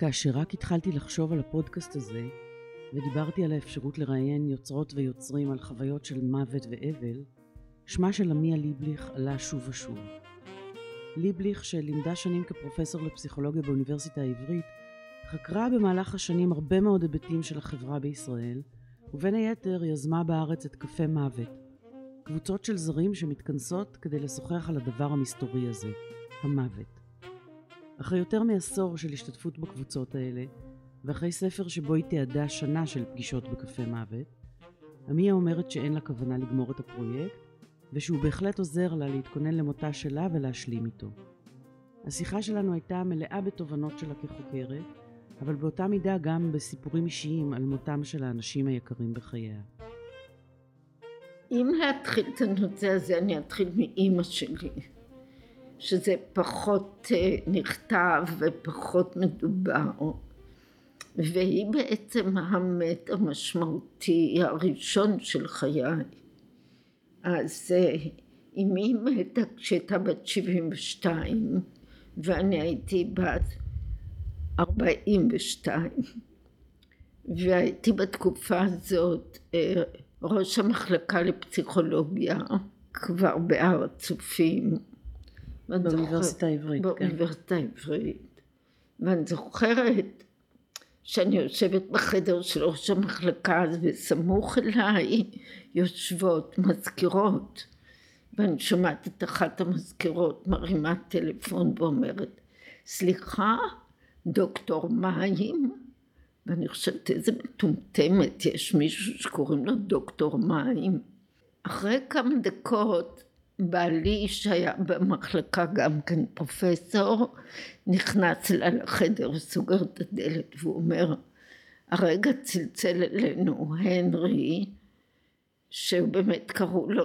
כאשר רק התחלתי לחשוב על הפודקאסט הזה, ודיברתי על האפשרות לראיין יוצרות ויוצרים על חוויות של מוות ואבל, שמה של עמיה ליבליך עלה שוב ושוב. ליבליך, שלימדה שנים כפרופסור לפסיכולוגיה באוניברסיטה העברית, חקרה במהלך השנים הרבה מאוד היבטים של החברה בישראל, ובין היתר יזמה בארץ את קפה מוות, קבוצות של זרים שמתכנסות כדי לשוחח על הדבר המסתורי הזה, המוות. אחרי יותר מעשור של השתתפות בקבוצות האלה, ואחרי ספר שבו היא תיעדה שנה של פגישות בקפה מוות, עמיה אומרת שאין לה כוונה לגמור את הפרויקט, ושהוא בהחלט עוזר לה להתכונן למותה שלה ולהשלים איתו. השיחה שלנו הייתה מלאה בתובנות שלה כחוקרת, אבל באותה מידה גם בסיפורים אישיים על מותם של האנשים היקרים בחייה. אם להתחיל את הנושא הזה, אני אתחיל מאימא שלי, שזה פחות אה, נכתב ופחות מדובר, והיא בעצם המת המשמעותי הראשון של חיי. אז אה, אמי מתה כשהייתה בת 72 ואני הייתי בת 42 והייתי בתקופה הזאת אה, ראש המחלקה לפסיכולוגיה כבר בהר הצופים. באוניברסיטה העברית, כן. באוניברסיטה העברית. ואני זוכרת שאני יושבת בחדר של ראש המחלקה וסמוך אליי יושבות מזכירות ואני שומעת את אחת המזכירות מרימה טלפון ואומרת סליחה דוקטור מים ואני חושבת איזה מטומטמת יש מישהו שקוראים לו דוקטור מים אחרי כמה דקות בעלי שהיה במחלקה גם כן פרופסור נכנס אליי לחדר וסוגר את הדלת והוא אומר הרגע צלצל אלינו הנרי שהוא באמת קראו לו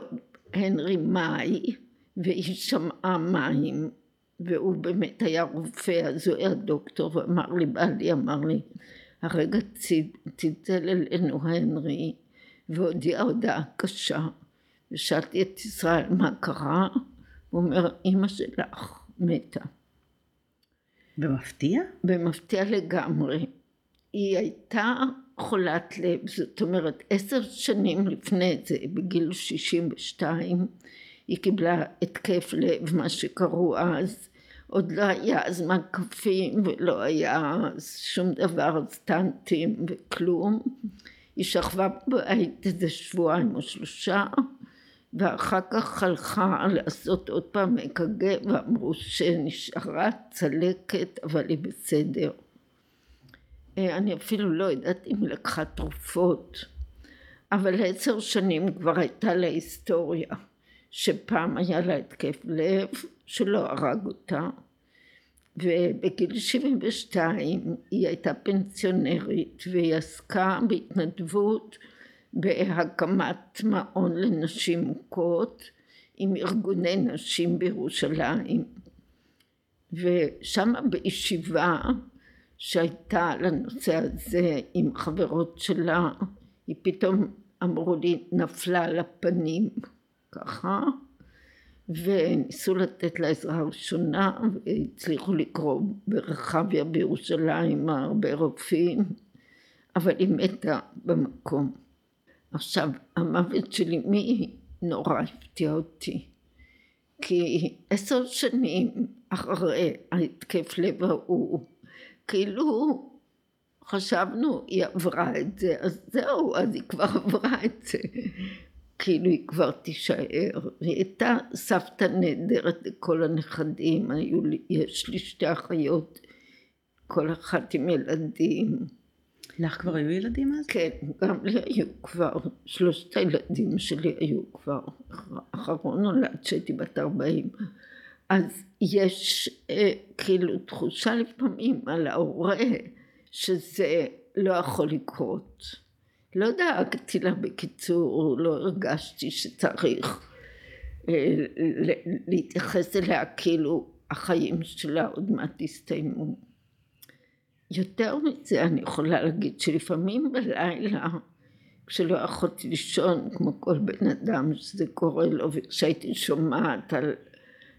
הנרי מאי והיא שמעה מים והוא באמת היה רופא אז הוא היה דוקטור ואמר לי בעלי אמר לי הרגע צלצל אלינו הנרי והודיע הודעה קשה ושאלתי את ישראל מה קרה הוא אומר אמא שלך מתה במפתיע? במפתיע לגמרי היא הייתה חולת לב, זאת אומרת עשר שנים לפני זה, בגיל 62, היא קיבלה התקף לב, מה שקראו אז, עוד לא היה אז מקפים ולא היה אז שום דבר, סטנטים וכלום. היא שכבה בבית איזה שבועיים או שלושה, ואחר כך הלכה לעשות עוד פעם אק"ג ואמרו שנשארה צלקת אבל היא בסדר. אה, אני אפילו לא יודעת אם לקחה תרופות, אבל עשר שנים כבר הייתה לה היסטוריה, שפעם היה לה התקף לב שלא הרג אותה, ובגיל 72 היא הייתה פנסיונרית והיא עסקה בהתנדבות בהקמת מעון לנשים מוכות עם ארגוני נשים בירושלים ושם בישיבה שהייתה לנושא הזה עם חברות שלה, היא פתאום אמרו לי נפלה על הפנים ככה וניסו לתת לה עזרה ראשונה והצליחו לקרוא ברחביה בירושלים הרבה רופאים אבל היא מתה במקום. עכשיו המוות של אמי נורא הפתיע אותי? כי עשר שנים אחרי ההתקף לב ההוא כאילו חשבנו היא עברה את זה אז זהו אז היא כבר עברה את זה. כאילו היא כבר תישאר. והיא הייתה סבתא נהדרת לכל הנכדים היו לי יש לי שתי אחיות כל אחת עם ילדים לך כבר היו ילדים אז? כן, גם לי היו כבר, שלושת הילדים שלי היו כבר, אחרון נולד כשהייתי בת ארבעים. אז יש אה, כאילו תחושה לפעמים על ההורה שזה לא יכול לקרות. לא דאגתי לה בקיצור, לא הרגשתי שצריך אה, להתייחס אליה כאילו החיים שלה עוד מעט יסתיימו. יותר מזה אני יכולה להגיד שלפעמים בלילה כשלא יכולתי לישון כמו כל בן אדם שזה קורה לו וכשהייתי שומעת על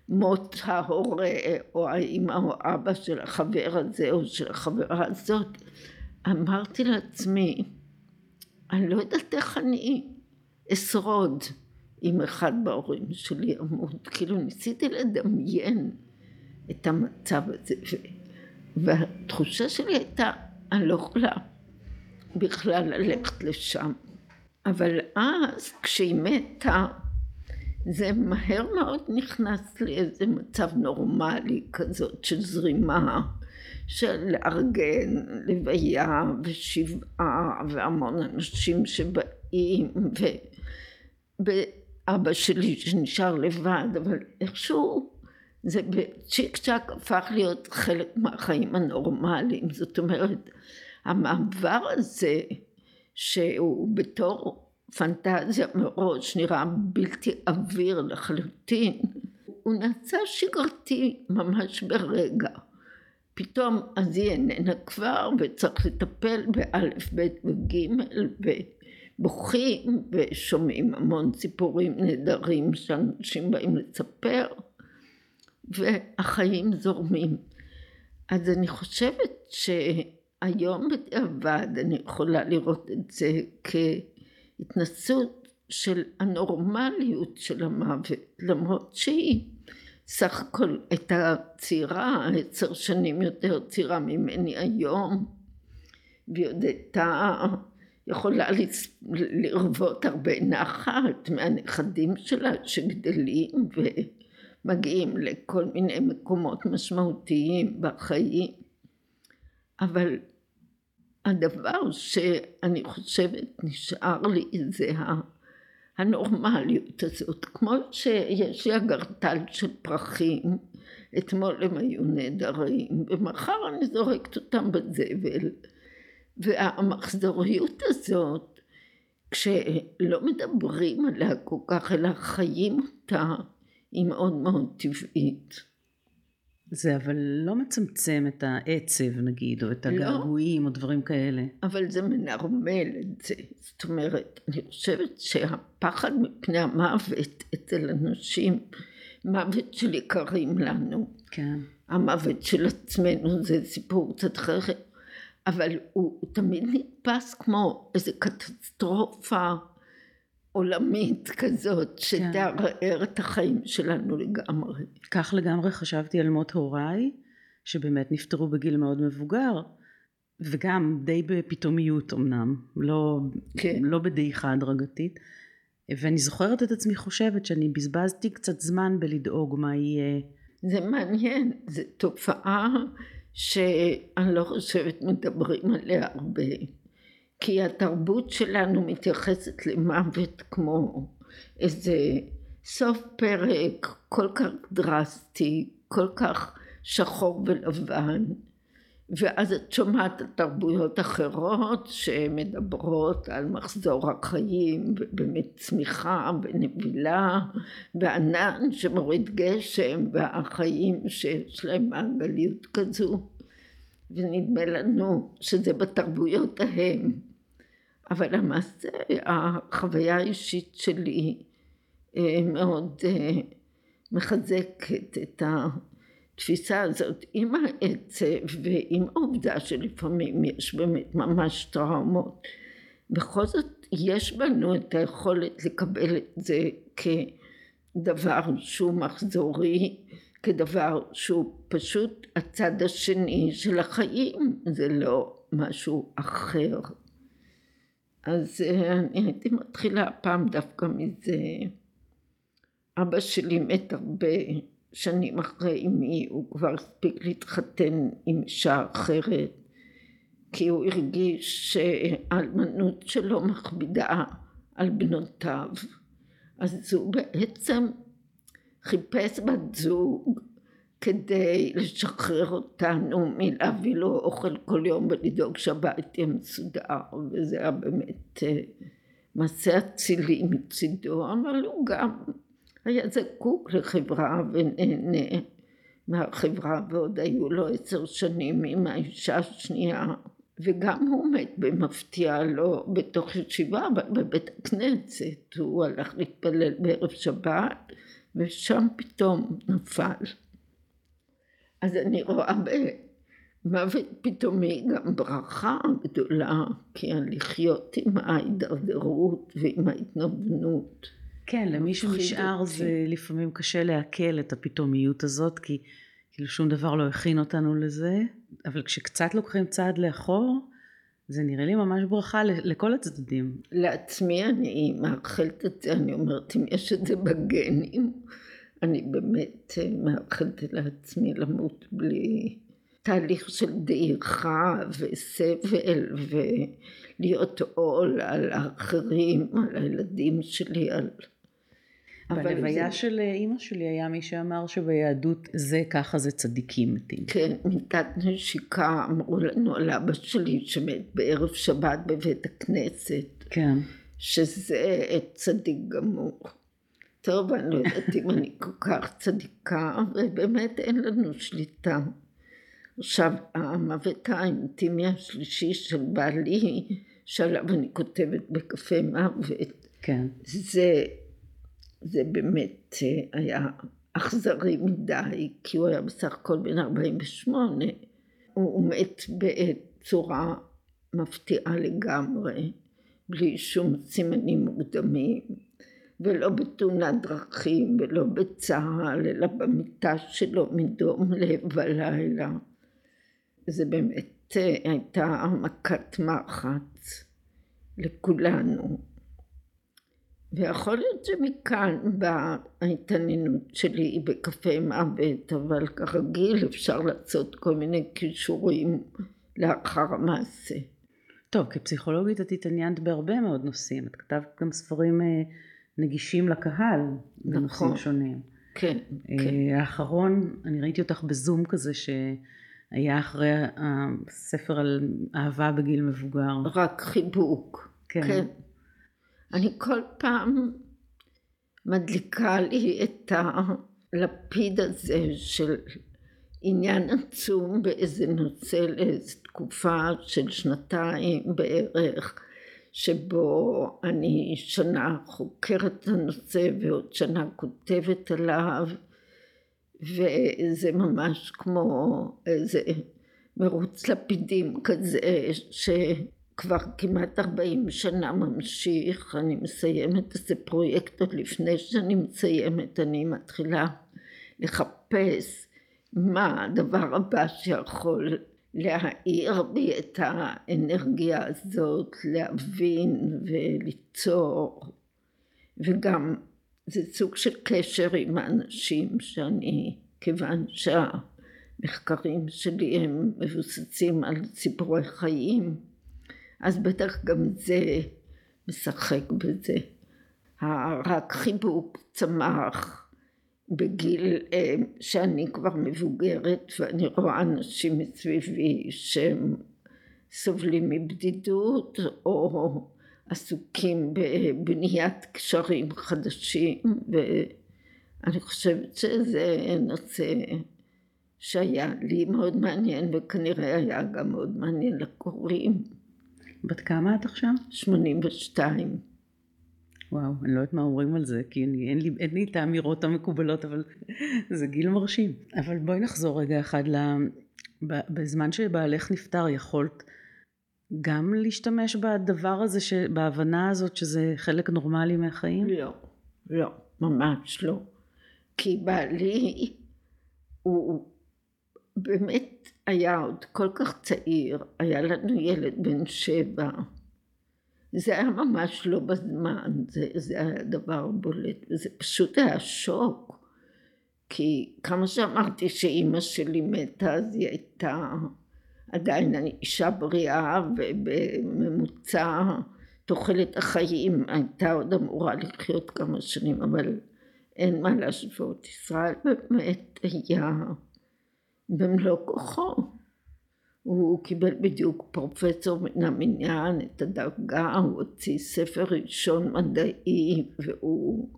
מות ההורה או האמא או אבא של החבר הזה או של החברה הזאת, אמרתי לעצמי, אני לא יודעת איך אני אשרוד אם אחד בהורים שלי ימות. כאילו ניסיתי לדמיין את המצב הזה, והתחושה שלי הייתה, אני לא יכולה בכלל ללכת לשם. אבל אז כשהיא מתה, זה מהר מאוד נכנס לאיזה מצב נורמלי כזאת של זרימה, של לארגן לוויה ושבעה והמון אנשים שבאים ואבא שלי שנשאר לבד, אבל איכשהו זה בצ'יק צ'אק הפך להיות חלק מהחיים הנורמליים, זאת אומרת המעבר הזה שהוא בתור פנטזיה מראש נראה בלתי עביר לחלוטין, הוא נעשה שגרתי ממש ברגע. פתאום אז היא איננה כבר וצריך לטפל באלף, בית וגימל ובוכים ושומעים המון סיפורים נהדרים שאנשים באים לספר והחיים זורמים. אז אני חושבת שהיום בדיעבד אני יכולה לראות את זה כהתנסות של הנורמליות של המוות למרות שהיא סך הכל הייתה צעירה, עשר שנים יותר צעירה ממני היום, והיא עוד הייתה יכולה לרוות הרבה נחת מהנכדים שלה שגדלים ומגיעים לכל מיני מקומות משמעותיים בחיים. אבל הדבר שאני חושבת נשאר לי זה הנורמליות הזאת, כמו שיש לי אגרטל של פרחים, אתמול הם היו נהדרים, ומחר אני זורקת אותם בזבל, והמחזוריות הזאת, כשלא מדברים עליה כל כך, אלא חיים אותה, היא מאוד מאוד טבעית. זה אבל לא מצמצם את העצב נגיד, או את לא. הגעגועים, לא, או דברים כאלה. אבל זה מנרמל את זה. זאת אומרת, אני חושבת שהפחד מפני המוות אצל אנשים, מוות של יקרים לנו. כן. המוות של עצמנו זה סיפור קצת אחר, אבל הוא, הוא תמיד נתפס כמו איזה קטסטרופה. עולמית כזאת כן. שתערער את החיים שלנו לגמרי. כך לגמרי חשבתי על מות הוריי שבאמת נפטרו בגיל מאוד מבוגר וגם די בפתאומיות אמנם לא, כן. לא בדעיכה הדרגתית ואני זוכרת את עצמי חושבת שאני בזבזתי קצת זמן בלדאוג מה יהיה. זה מעניין, זו תופעה שאני לא חושבת מדברים עליה הרבה. כי התרבות שלנו מתייחסת למוות כמו איזה סוף פרק כל כך דרסטי, כל כך שחור ולבן, ואז את שומעת תרבויות אחרות שמדברות על מחזור החיים ובאמת צמיחה ונבילה וענן שמוריד גשם והחיים שיש להם מעגליות כזו ונדמה לנו שזה בתרבויות ההם. אבל למעשה החוויה האישית שלי אה, מאוד אה, מחזקת את התפיסה הזאת עם העצב ועם העובדה שלפעמים יש באמת ממש טראומות. בכל זאת יש בנו את היכולת לקבל את זה כדבר שהוא מחזורי כדבר שהוא פשוט הצד השני של החיים, זה לא משהו אחר. אז אה, אני הייתי מתחילה פעם דווקא מזה. אבא שלי מת הרבה שנים אחרי אמי, הוא כבר הספיק להתחתן עם אישה אחרת, כי הוא הרגיש שהאלמנות שלו מכבידה על בנותיו. אז הוא בעצם חיפש בת זוג כדי לשחרר אותנו מלהביא לו אוכל כל יום ולדאוג שהבית יהיה מסודר וזה היה באמת אה, מעשה אצילי מצידו אבל הוא גם היה זקוק לחברה ונהנה מהחברה ועוד היו לו עשר שנים עם האישה השנייה וגם הוא מת במפתיע לא בתוך ישיבה אבל בבית הכנסת הוא הלך להתפלל בערב שבת ושם פתאום נפל. אז אני רואה במוות פתאומי גם ברכה גדולה, כי לחיות עם ההידרדרות ועם ההתנוונות. כן, למי שנשאר זה לפעמים קשה לעכל את הפתאומיות הזאת, כי כאילו שום דבר לא הכין אותנו לזה, אבל כשקצת לוקחים צעד לאחור, זה נראה לי ממש ברכה לכל הצדדים. לעצמי אני מאחלת את זה, אני אומרת, אם יש את זה בגנים, אני באמת אה, מאחלת לעצמי למות בלי תהליך של דעיכה וסבל ולהיות עול על האחרים, על הילדים שלי, על... בלוויה זה... של אימא שלי היה מי שאמר שביהדות זה ככה זה צדיקים מתים. כן, מיטת נשיקה אמרו לנו על אבא שלי שמת בערב שבת בבית הכנסת. כן. שזה צדיק גמור. טוב, אני לא יודעת אם אני כל כך צדיקה, ובאמת אין לנו שליטה. עכשיו, המוות האינטימי השלישי של בעלי, שעליו אני כותבת בקפה מוות, כן. זה זה באמת אה, היה אכזרי מדי, כי הוא היה בסך הכל בן 48. הוא מת בצורה מפתיעה לגמרי, בלי שום סימנים מוקדמים, ולא בתאונת דרכים ולא בצה"ל, אלא במיטה שלו מדום לב בלילה. זה באמת אה, הייתה מכת מחץ לכולנו. ויכול להיות שמכאן באה ההתעניינות שלי בקפה מוות, אבל כרגיל אפשר לעשות כל מיני קישורים לאחר המעשה. טוב, כפסיכולוגית את התעניינת בהרבה מאוד נושאים, את כתבת גם ספרים אה, נגישים לקהל בנושאים נכון, שונים. כן, אה, כן. האחרון, אני ראיתי אותך בזום כזה שהיה אחרי הספר על אהבה בגיל מבוגר. רק חיבוק. כן. כן. אני כל פעם מדליקה לי את הלפיד הזה של עניין עצום באיזה נושא לאיזו תקופה של שנתיים בערך שבו אני שנה חוקרת את הנושא ועוד שנה כותבת עליו וזה ממש כמו איזה מרוץ לפידים כזה ש... כבר כמעט 40 שנה ממשיך, אני מסיימת איזה פרויקט עוד לפני שאני מסיימת, אני מתחילה לחפש מה הדבר הבא שיכול להאיר בי את האנרגיה הזאת, להבין וליצור, וגם זה סוג של קשר עם האנשים שאני, כיוון שהמחקרים שלי הם מבוססים על סיפורי חיים, אז בטח גם זה משחק בזה. רק חיבוק צמח בגיל אה, שאני כבר מבוגרת ואני רואה אנשים מסביבי שהם סובלים מבדידות או עסוקים בבניית קשרים חדשים ואני חושבת שזה נושא שהיה לי מאוד מעניין וכנראה היה גם מאוד מעניין לקוראים. בת כמה את עכשיו? 82. וואו, אני לא יודעת מה אומרים על זה, כי אני, אין, לי, אין לי את האמירות המקובלות, אבל זה גיל מרשים. אבל בואי נחזור רגע אחד ל... בזמן שבעלך נפטר, יכולת גם להשתמש בדבר הזה, ש... בהבנה הזאת שזה חלק נורמלי מהחיים? לא, לא, ממש לא. כי בעלי הוא באמת היה עוד כל כך צעיר, היה לנו ילד בן שבע. זה היה ממש לא בזמן, זה, זה היה דבר בולט, וזה פשוט היה שוק. כי כמה שאמרתי שאימא שלי מתה, אז היא הייתה עדיין אישה בריאה, ובממוצע תוחלת החיים הייתה עוד אמורה לחיות כמה שנים, אבל אין מה להשוות. ישראל באמת היה במלוא כוחו. הוא קיבל בדיוק פרופסור מן המניין את הדרגה, הוא הוציא ספר ראשון מדעי והוא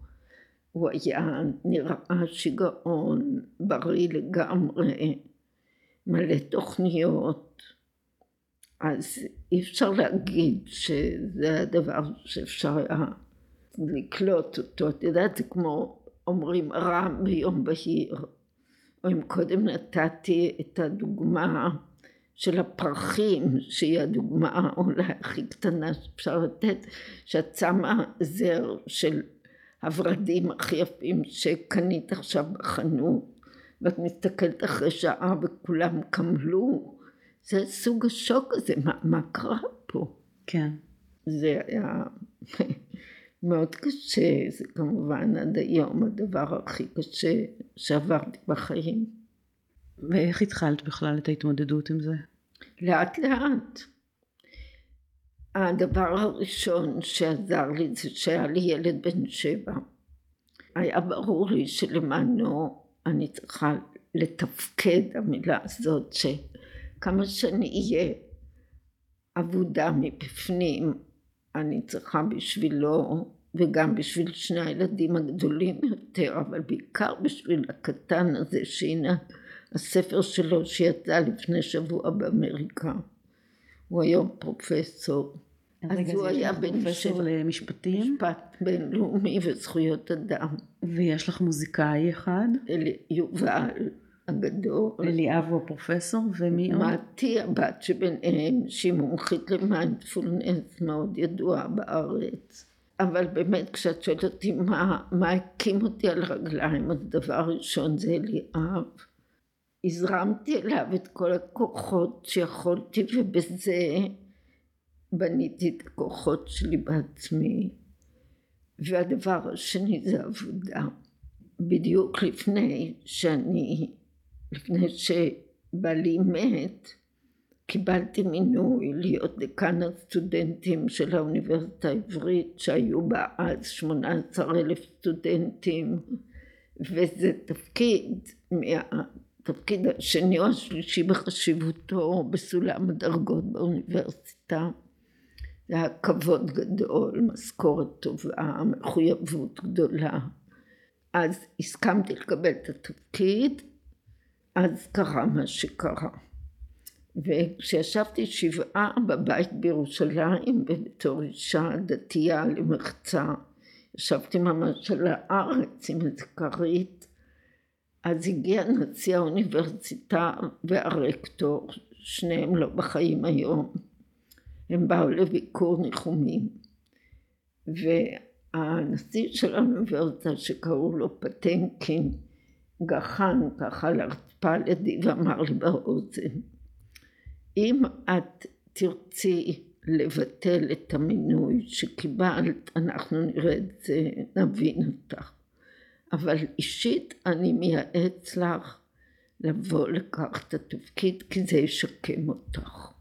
הוא היה נראה שיגעון, בריא לגמרי, מלא תוכניות. אז אי אפשר להגיד שזה הדבר שאפשר היה לקלוט אותו. את יודעת, זה כמו אומרים רם ביום בהיר, או אם קודם נתתי את הדוגמה של הפרחים, שהיא הדוגמה אולי הכי קטנה שאפשר לתת, שאת שמה זר של הורדים הכי יפים שקנית עכשיו בחנות, ואת מסתכלת אחרי שעה וכולם קמלו, זה סוג השוק הזה, מה, מה קרה פה? כן. זה היה מאוד קשה, זה כמובן עד היום הדבר הכי קשה שעברתי בחיים. ואיך התחלת בכלל את ההתמודדות עם זה? לאט לאט. הדבר הראשון שעזר לי זה שהיה לי ילד בן שבע. היה ברור לי שלמענו אני צריכה לתפקד, המילה הזאת, שכמה שאני אהיה אבודה מבפנים, אני צריכה בשבילו וגם בשביל שני הילדים הגדולים יותר, אבל בעיקר בשביל הקטן הזה, שהנה הספר שלו שיצא לפני שבוע באמריקה. הוא היום פרופסור. אז הוא היה בן פרופסור למשפטים? משפט בינלאומי וזכויות אדם. ויש לך מוזיקאי אחד? יובל הגדול. אליאב הוא הפרופסור, ומי עוד? מתי הבת שביניהם, שהיא מומחית למיינדפולנס מאוד ידועה בארץ. אבל באמת כשאת שואלת אותי מה, מה הקים אותי על הרגליים, אז דבר ראשון זה אליאב. הזרמתי אליו את כל הכוחות שיכולתי ובזה בניתי את הכוחות שלי בעצמי. והדבר השני זה עבודה. בדיוק לפני שאני, לפני שבעלי מת, קיבלתי מינוי להיות דקן הסטודנטים של האוניברסיטה העברית שהיו בה אז 18 אלף סטודנטים וזה תפקיד מהתפקיד השני או השלישי בחשיבותו בסולם הדרגות באוניברסיטה. זה היה כבוד גדול, משכורת טובה, מחויבות גדולה. אז הסכמתי לקבל את התפקיד אז קרה מה שקרה. וכשישבתי שבעה בבית בירושלים בתור אישה דתייה למחצה ישבתי ממש על הארץ עם איזה כרית אז הגיע נשיא האוניברסיטה והרקטור שניהם לא בחיים היום הם באו לביקור ניחומים והנשיא של האוניברסיטה שקראו לו פטנקין גחן ככה על הרצפה לידי ואמר לי באוזן אם את תרצי לבטל את המינוי שקיבלת, אנחנו נראה את זה, נבין אותך. אבל אישית אני מייעץ לך לבוא לקח את התפקיד כי זה ישקם אותך.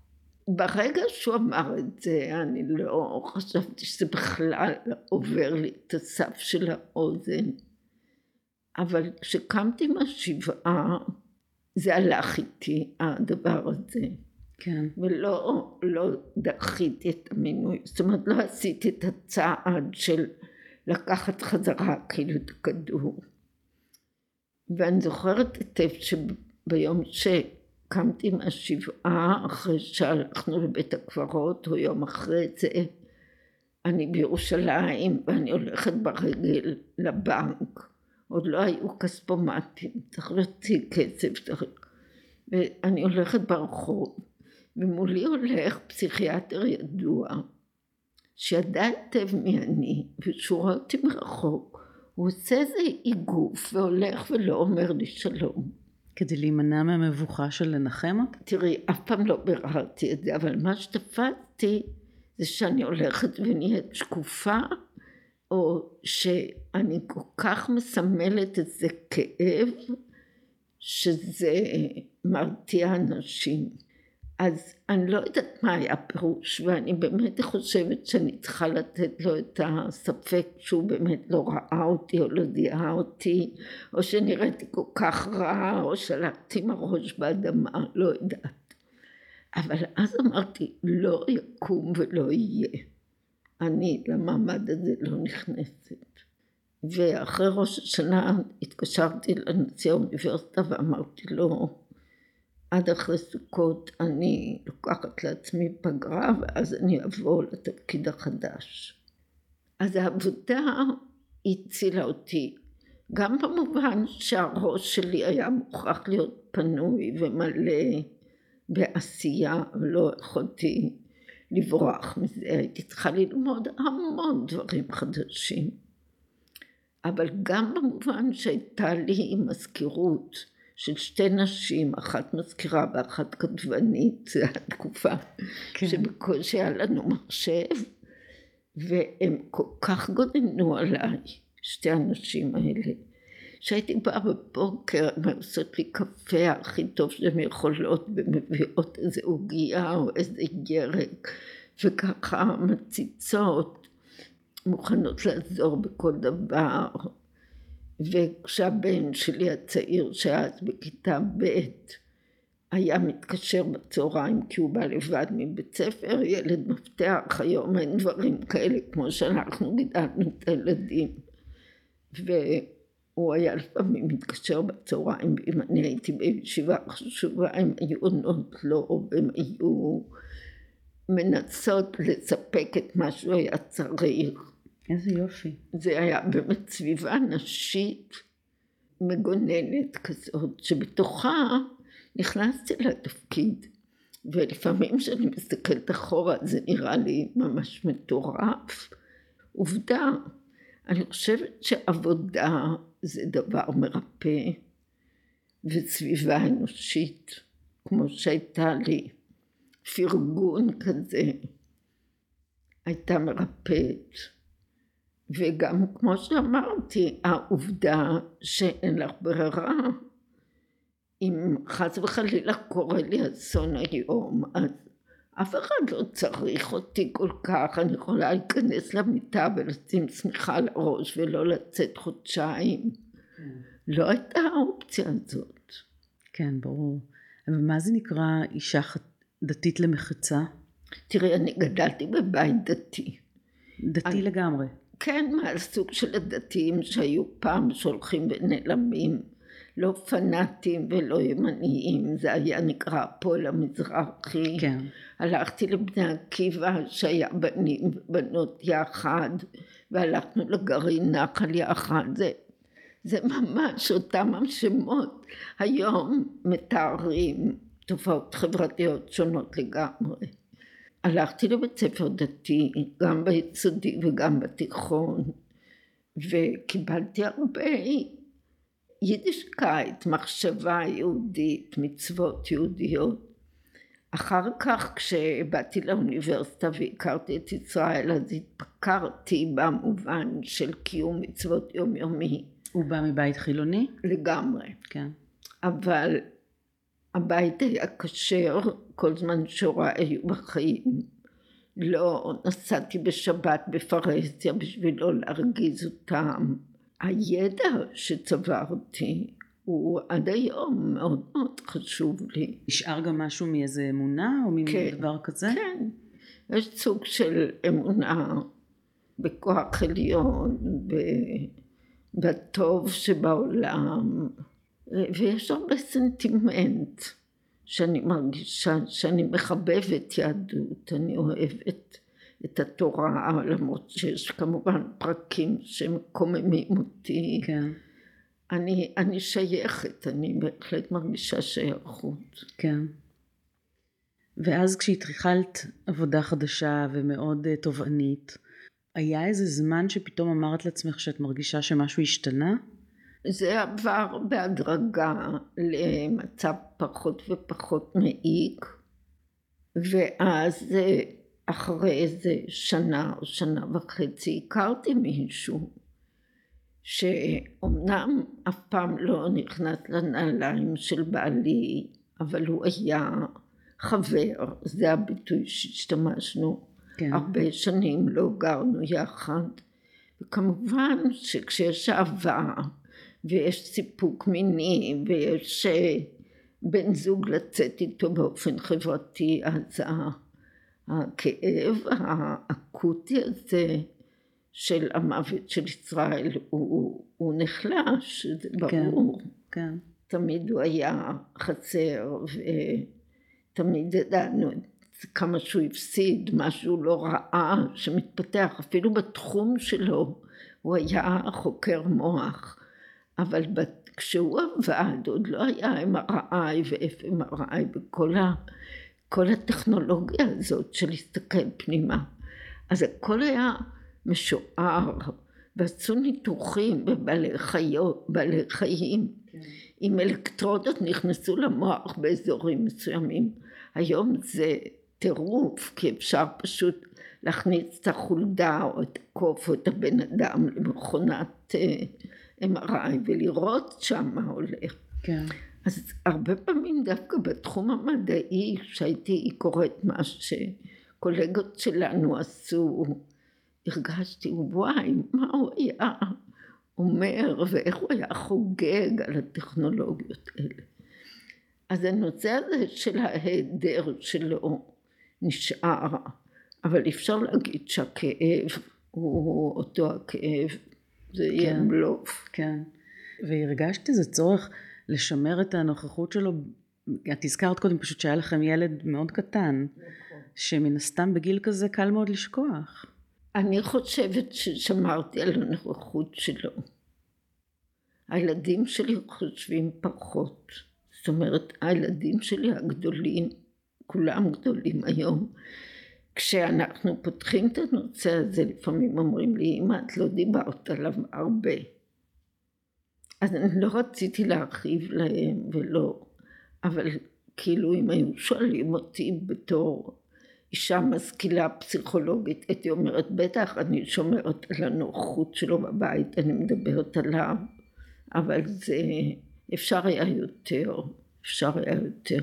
ברגע שהוא אמר את זה אני לא חשבתי שזה בכלל עובר לי את הסף של האוזן אבל כשקמתי מהשבעה זה הלך איתי הדבר הזה כן. ולא לא דחיתי את המינוי, זאת אומרת לא עשיתי את הצעד של לקחת חזרה כאילו את הכדור. ואני זוכרת היטב שביום שקמתי מהשבעה אחרי שהלכנו לבית הקברות או יום אחרי זה אני בירושלים ואני הולכת ברגל לבנק עוד לא היו כספומטים צריך להוציא כסף צריך... ואני הולכת ברחוב ומולי הולך פסיכיאטר ידוע שידע היטב מי אני ושהוא רואה אותי מרחוק הוא עושה איזה איגוף והולך ולא אומר לי שלום. כדי להימנע מהמבוכה של לנחם אותה? תראי, אף פעם לא ביררתי את זה, אבל מה שתפסתי זה שאני הולכת ונהיית שקופה, או שאני כל כך מסמלת איזה כאב, שזה מרתיע אנשים. אז אני לא יודעת מה היה הפירוש ואני באמת חושבת שאני צריכה לתת לו את הספק שהוא באמת לא ראה אותי או לא זיהה אותי או שנראיתי כל כך רע או שלחתי עם הראש באדמה לא יודעת. אבל אז אמרתי לא יקום ולא יהיה. אני למעמד הזה לא נכנסת. ואחרי ראש השנה התקשרתי לנשיא האוניברסיטה ואמרתי לו עד אחרי סוכות אני לוקחת לעצמי פגרה ואז אני אבוא לתפקיד החדש. אז העבודה הצילה אותי גם במובן שהראש שלי היה מוכרח להיות פנוי ומלא בעשייה, ולא יכולתי לברוח מזה, הייתי צריכה ללמוד המון דברים חדשים. אבל גם במובן שהייתה לי מזכירות של שתי נשים, אחת מזכירה ואחת כתבנית, זו התקופה כן. שבקושי היה לנו מחשב, והם כל כך גוננו עליי, שתי הנשים האלה, שהייתי באה בבוקר, הן עושות לי קפה הכי טוב שהן יכולות, ומביאות איזה עוגייה או איזה ירק, וככה מציצות, מוכנות לעזור בכל דבר. וכשהבן שלי הצעיר שאז בכיתה ב' היה מתקשר בצהריים כי הוא בא לבד מבית ספר, ילד מפתח, היום אין דברים כאלה כמו שאנחנו גידלנו את הילדים. והוא היה לפעמים מתקשר בצהריים, ואם אני הייתי בישיבה חשובה הם היו עונות לו, והם היו מנסות לספק את מה שהוא היה צריך. איזה יופי. זה היה באמת סביבה נשית מגוננת כזאת, שבתוכה נכנסתי לתפקיד. ולפעמים כשאני מסתכלת אחורה זה נראה לי ממש מטורף. עובדה, אני חושבת שעבודה זה דבר מרפא, וסביבה אנושית, כמו שהייתה לי, פרגון כזה, הייתה מרפאת. וגם כמו שאמרתי, העובדה שאין לך ברירה, אם חס וחלילה קורה לי אסון היום, אז אף אחד לא צריך אותי כל כך, אני יכולה להיכנס למיטה ולשים שמיכה על הראש ולא לצאת חודשיים. כן. לא הייתה האופציה הזאת. כן, ברור. ומה זה נקרא אישה דתית למחצה? תראי, אני גדלתי בבית דתי. דתי אני... לגמרי. כן, מהסוג של הדתיים שהיו פעם שהולכים ונעלמים, לא פנאטים ולא ימניים, זה היה נקרא הפועל המזרחי. כן. הלכתי לבני עקיבא שהיה בנים ובנות יחד, והלכנו לגרעין נחל יחד, זה, זה ממש אותם השמות. היום מתארים תופעות חברתיות שונות לגמרי. הלכתי לבית ספר דתי, גם ביסודי וגם בתיכון, וקיבלתי הרבה יידישקייט, מחשבה יהודית, מצוות יהודיות. אחר כך כשבאתי לאוניברסיטה והכרתי את ישראל אז התפקרתי במובן של קיום מצוות יומיומי. הוא בא מבית חילוני? לגמרי. כן. אבל הבית היה כשר כל זמן שהוריי היו בחיים. לא נסעתי בשבת בפרהסיה בשביל לא להרגיז אותם. הידע שצברתי הוא עד היום מאוד מאוד חשוב לי. נשאר גם משהו מאיזה אמונה או מדבר כן, כזה? כן, יש סוג של אמונה בכוח עליון, בטוב שבעולם, ויש הרבה סנטימנט. שאני מרגישה שאני מחבבת יהדות, אני אוהבת את התורה, למרות שיש כמובן פרקים שמקוממים אותי. כן. אני, אני שייכת, אני בהחלט מרגישה שייכות. כן. ואז כשהתחלת עבודה חדשה ומאוד uh, תובענית, היה איזה זמן שפתאום אמרת לעצמך שאת מרגישה שמשהו השתנה? זה עבר בהדרגה למצב פחות ופחות מעיק, ואז אחרי איזה שנה או שנה וחצי הכרתי מישהו שאומנם אף פעם לא נכנס לנעליים של בעלי, אבל הוא היה חבר, זה הביטוי שהשתמשנו. כן. הרבה שנים לא גרנו יחד. וכמובן שכשיש אהבה ויש סיפוק מיני ויש אה, בן זוג לצאת איתו באופן חברתי אז הכאב האקוטי הזה של המוות של ישראל הוא, הוא נחלש, זה כן, ברור. כן, כן. תמיד הוא היה חסר ותמיד ידענו כמה שהוא הפסיד, משהו לא ראה שמתפתח, אפילו בתחום שלו הוא היה חוקר מוח. אבל כשהוא עבד עוד לא היה MRI ו-FMRI וכל ה, כל הטכנולוגיה הזאת של להסתכל פנימה. אז הכל היה משוער, ועשו ניתוחים בבעלי חיות, בעלי חיים. כן. עם אלקטרודות נכנסו למוח באזורים מסוימים. היום זה טירוף, כי אפשר פשוט להכניס את החולדה או את הקוף או את הבן אדם למכונת אה, MRI ולראות שם מה הולך. כן. אז הרבה פעמים דווקא בתחום המדעי, כשהייתי קוראת מה שקולגות שלנו עשו, הרגשתי וואי, מה הוא היה אומר ואיך הוא היה חוגג על הטכנולוגיות האלה. אז הנושא הזה של ההיעדר שלו נשאר, אבל אפשר להגיד שהכאב הוא אותו הכאב, זה כן, יהיה בלוף. כן, והרגשת איזה צורך לשמר את הנוכחות שלו, את הזכרת קודם פשוט שהיה לכם ילד מאוד קטן, נכון. שמן הסתם בגיל כזה קל מאוד לשכוח. אני חושבת ששמרתי על הנוכחות שלו. הילדים שלי חושבים פחות. זאת אומרת, הילדים שלי הגדולים, כולם גדולים היום, כשאנחנו פותחים את הנושא הזה, לפעמים אומרים לי, אמא, את לא דיברת עליו הרבה. אז אני לא רציתי להרחיב להם ולא, אבל כאילו אם היו שואלים אותי בתור אישה משכילה פסיכולוגית, הייתי אומרת, בטח אני שומרת על הנוחות שלו בבית, אני מדברת עליו, אבל זה אפשר היה יותר, אפשר היה יותר.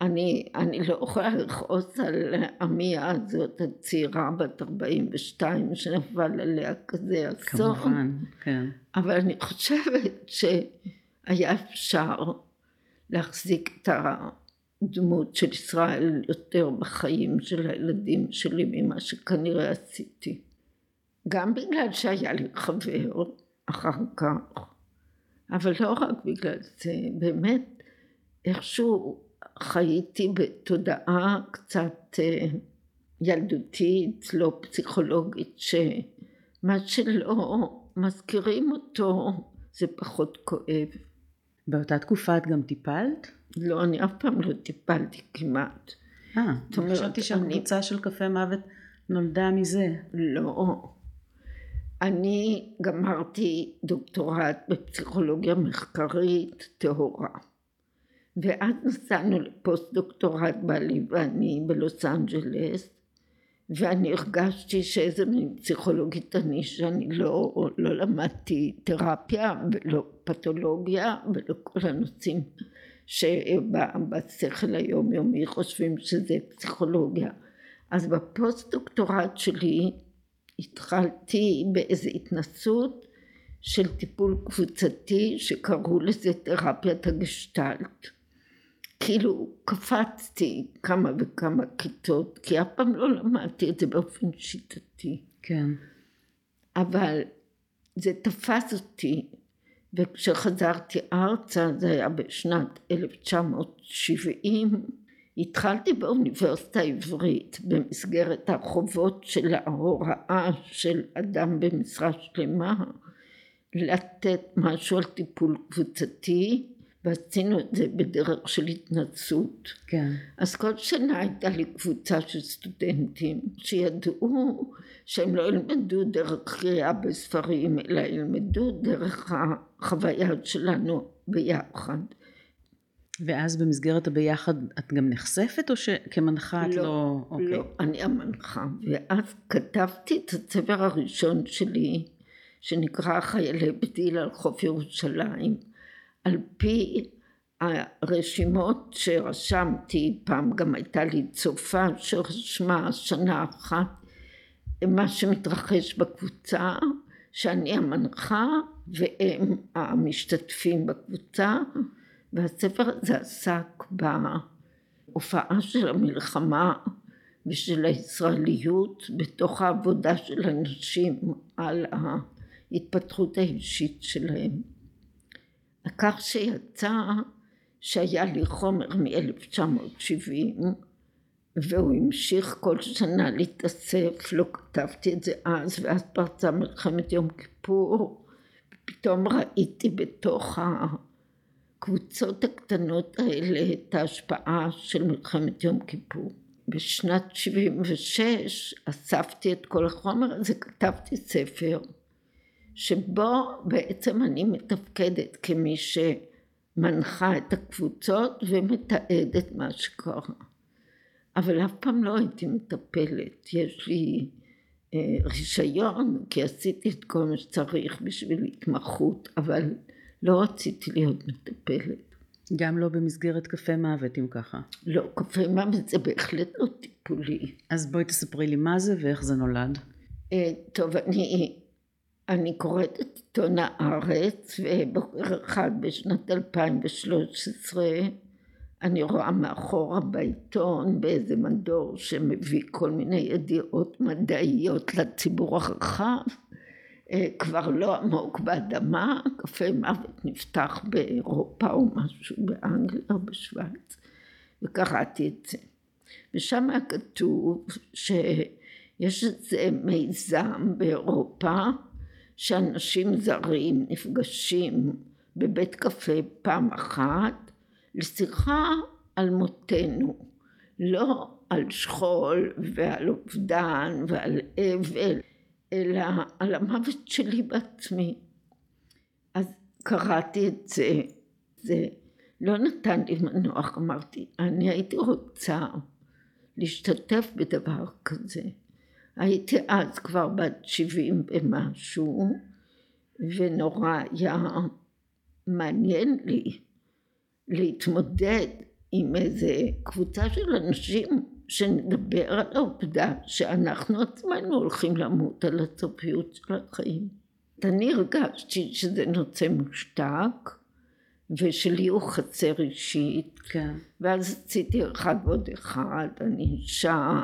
אני, אני לא יכולה לכעוס על עמיה הזאת הצעירה בת 42 שנפל עליה כזה אסון. כמובן, כן. אבל אני חושבת שהיה אפשר להחזיק את הדמות של ישראל יותר בחיים של הילדים שלי ממה שכנראה עשיתי. גם בגלל שהיה לי חבר אחר כך, אבל לא רק בגלל זה, באמת איכשהו חייתי בתודעה קצת אה, ילדותית, לא פסיכולוגית, שמה שלא מזכירים אותו זה פחות כואב. באותה תקופה את גם טיפלת? לא, אני אף פעם לא טיפלתי כמעט. אה, חשבתי שהקבוצה של קפה מוות נולדה מזה. לא. אני גמרתי דוקטורט בפסיכולוגיה מחקרית טהורה. ואז נסענו לפוסט דוקטורט בעלי ואני בלוס אנג'לס ואני הרגשתי שאיזה מין פסיכולוגית אני שאני לא, לא למדתי תרפיה ולא פתולוגיה ולא כל הנושאים שבשכל היומיומי חושבים שזה פסיכולוגיה. אז בפוסט דוקטורט שלי התחלתי באיזו התנסות של טיפול קבוצתי שקראו לזה תרפיית הגשטלט. כאילו קפצתי כמה וכמה כיתות, כי אף פעם לא למדתי את זה באופן שיטתי. כן. אבל זה תפס אותי, וכשחזרתי ארצה, זה היה בשנת 1970, התחלתי באוניברסיטה העברית במסגרת החובות של ההוראה של אדם במשרה שלמה לתת משהו על טיפול קבוצתי ועשינו את זה בדרך של התנצות. כן. אז כל שנה הייתה לי קבוצה של סטודנטים שידעו שהם לא ילמדו דרך קריאה בספרים אלא ילמדו דרך החוויה שלנו ביחד. ואז במסגרת הביחד את גם נחשפת או שכמנחה את לא... לא, אוקיי. לא, אני המנחה. ואז כתבתי את הספר הראשון שלי שנקרא חיילי בדיל על חוף ירושלים. על פי הרשימות שרשמתי, פעם גם הייתה לי צופה שרשמה שנה אחת מה שמתרחש בקבוצה, שאני המנחה והם המשתתפים בקבוצה, והספר הזה עסק בהופעה של המלחמה ושל הישראליות בתוך העבודה של אנשים על ההתפתחות האישית שלהם. כך שיצא שהיה לי חומר מ-1970 והוא המשיך כל שנה להתאסף, לא כתבתי את זה אז, ואז פרצה מלחמת יום כיפור, פתאום ראיתי בתוך הקבוצות הקטנות האלה את ההשפעה של מלחמת יום כיפור. בשנת 76 אספתי את כל החומר הזה, כתבתי ספר שבו בעצם אני מתפקדת כמי שמנחה את הקבוצות ומתעדת מה שקרה. אבל אף פעם לא הייתי מטפלת, יש לי אה, רישיון כי עשיתי את כל מה שצריך בשביל התמחות, אבל לא רציתי להיות מטפלת. גם לא במסגרת קפה מוות אם ככה. לא, קפה מוות זה בהחלט לא טיפולי. אז בואי תספרי לי מה זה ואיך זה נולד. אה, טוב, אני, אני קוראת את עיתון הארץ, ובוקר אחד בשנת 2013 אני רואה מאחורה בעיתון באיזה מדור שמביא כל מיני ידיעות מדעיות לציבור הרחב. אה, כבר לא עמוק באדמה, קפה מוות נפתח באירופה או משהו באנגליה או בשוויץ וקראתי את זה. ושם היה כתוב שיש איזה מיזם באירופה שאנשים זרים נפגשים בבית קפה פעם אחת לשיחה על מותנו, לא על שכול ועל אובדן ועל אבל, אלא על המוות שלי בעצמי. אז קראתי את זה, זה לא נתן לי מנוח, אמרתי, אני הייתי רוצה להשתתף בדבר כזה. הייתי אז כבר בת שבעים ומשהו, ונורא היה מעניין לי להתמודד עם איזה קבוצה של אנשים שנדבר על העובדה שאנחנו עצמנו הולכים למות על הסופיות של החיים. אני הרגשתי שזה נושא מושתק ושלי הוא חצר אישית כן. ואז עשיתי אחד ועוד אחד, אני אישה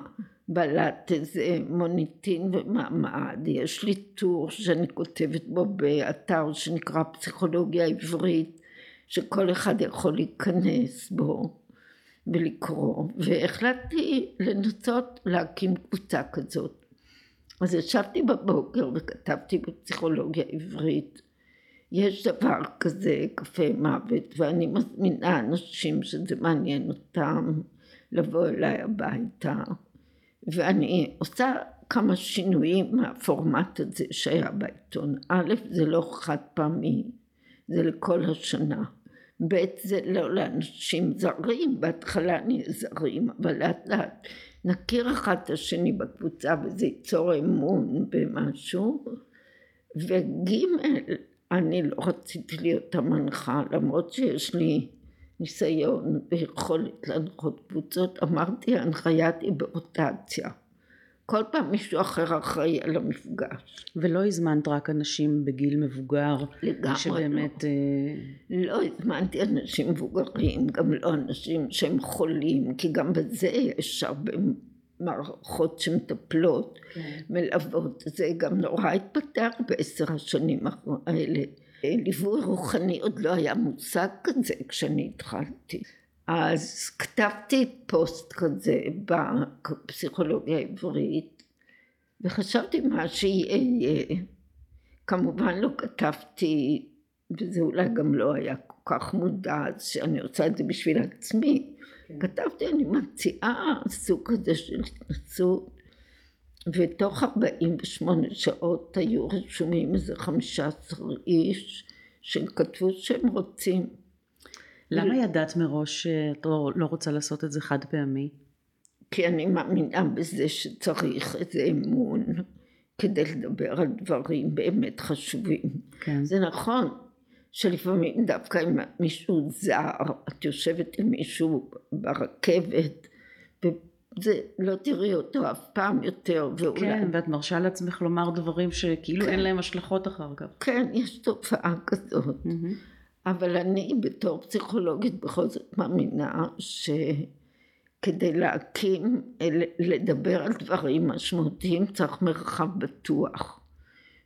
בעלת איזה מוניטין ומעמד, יש לי טור שאני כותבת בו באתר שנקרא פסיכולוגיה עברית שכל אחד יכול להיכנס בו ולקרוא. והחלטתי לנסות להקים קבוצה כזאת. אז ישבתי בבוקר וכתבתי בפסיכולוגיה עברית יש דבר כזה קפה מוות ואני מזמינה אנשים שזה מעניין אותם לבוא אליי הביתה ואני עושה כמה שינויים מהפורמט הזה שהיה בעיתון. א' זה לא חד פעמי זה לכל השנה. ב' זה לא לאנשים זרים, בהתחלה נהיה זרים, אבל לאט לאט נכיר אחד את השני בקבוצה וזה ייצור אמון במשהו, וג' אני לא רציתי להיות המנחה למרות שיש לי ניסיון ויכולת להנחות קבוצות, אמרתי ההנחיה היא ברוטציה. כל פעם מישהו אחר אחראי על המפגש. ולא הזמנת רק אנשים בגיל מבוגר, לגמרי שבאמת... לא. אה, לא הזמנתי אנשים מבוגרים, גם לא אנשים שהם חולים, כי גם בזה יש הרבה מערכות שמטפלות, כן. מלוות. זה גם נורא התפתח בעשר השנים האלה. ליווי רוחני עוד לא היה מושג כזה כשאני התחלתי. אז כתבתי פוסט כזה בפסיכולוגיה העברית וחשבתי מה שיהיה. כמובן לא כתבתי, וזה אולי גם לא היה כל כך מודע, שאני עושה את זה בשביל עצמי. כן. כתבתי, אני מציעה סוג כזה של התנסות, ותוך 48 שעות היו רשומים איזה 15 איש שכתבו שהם רוצים. למה ידעת מראש שאת לא, לא רוצה לעשות את זה חד פעמי? כי אני מאמינה בזה שצריך איזה אמון כדי לדבר על דברים באמת חשובים. כן. זה נכון שלפעמים דווקא עם מישהו זר, את יושבת עם מישהו ברכבת וזה לא תראי אותו אף פעם יותר ואולי... כן, ואת מרשה לעצמך לומר דברים שכאילו כן. אין להם השלכות אחר כך. כן, יש תופעה כזאת. Mm-hmm. אבל אני בתור פסיכולוגית בכל זאת מאמינה שכדי להקים, לדבר על דברים משמעותיים צריך מרחב בטוח.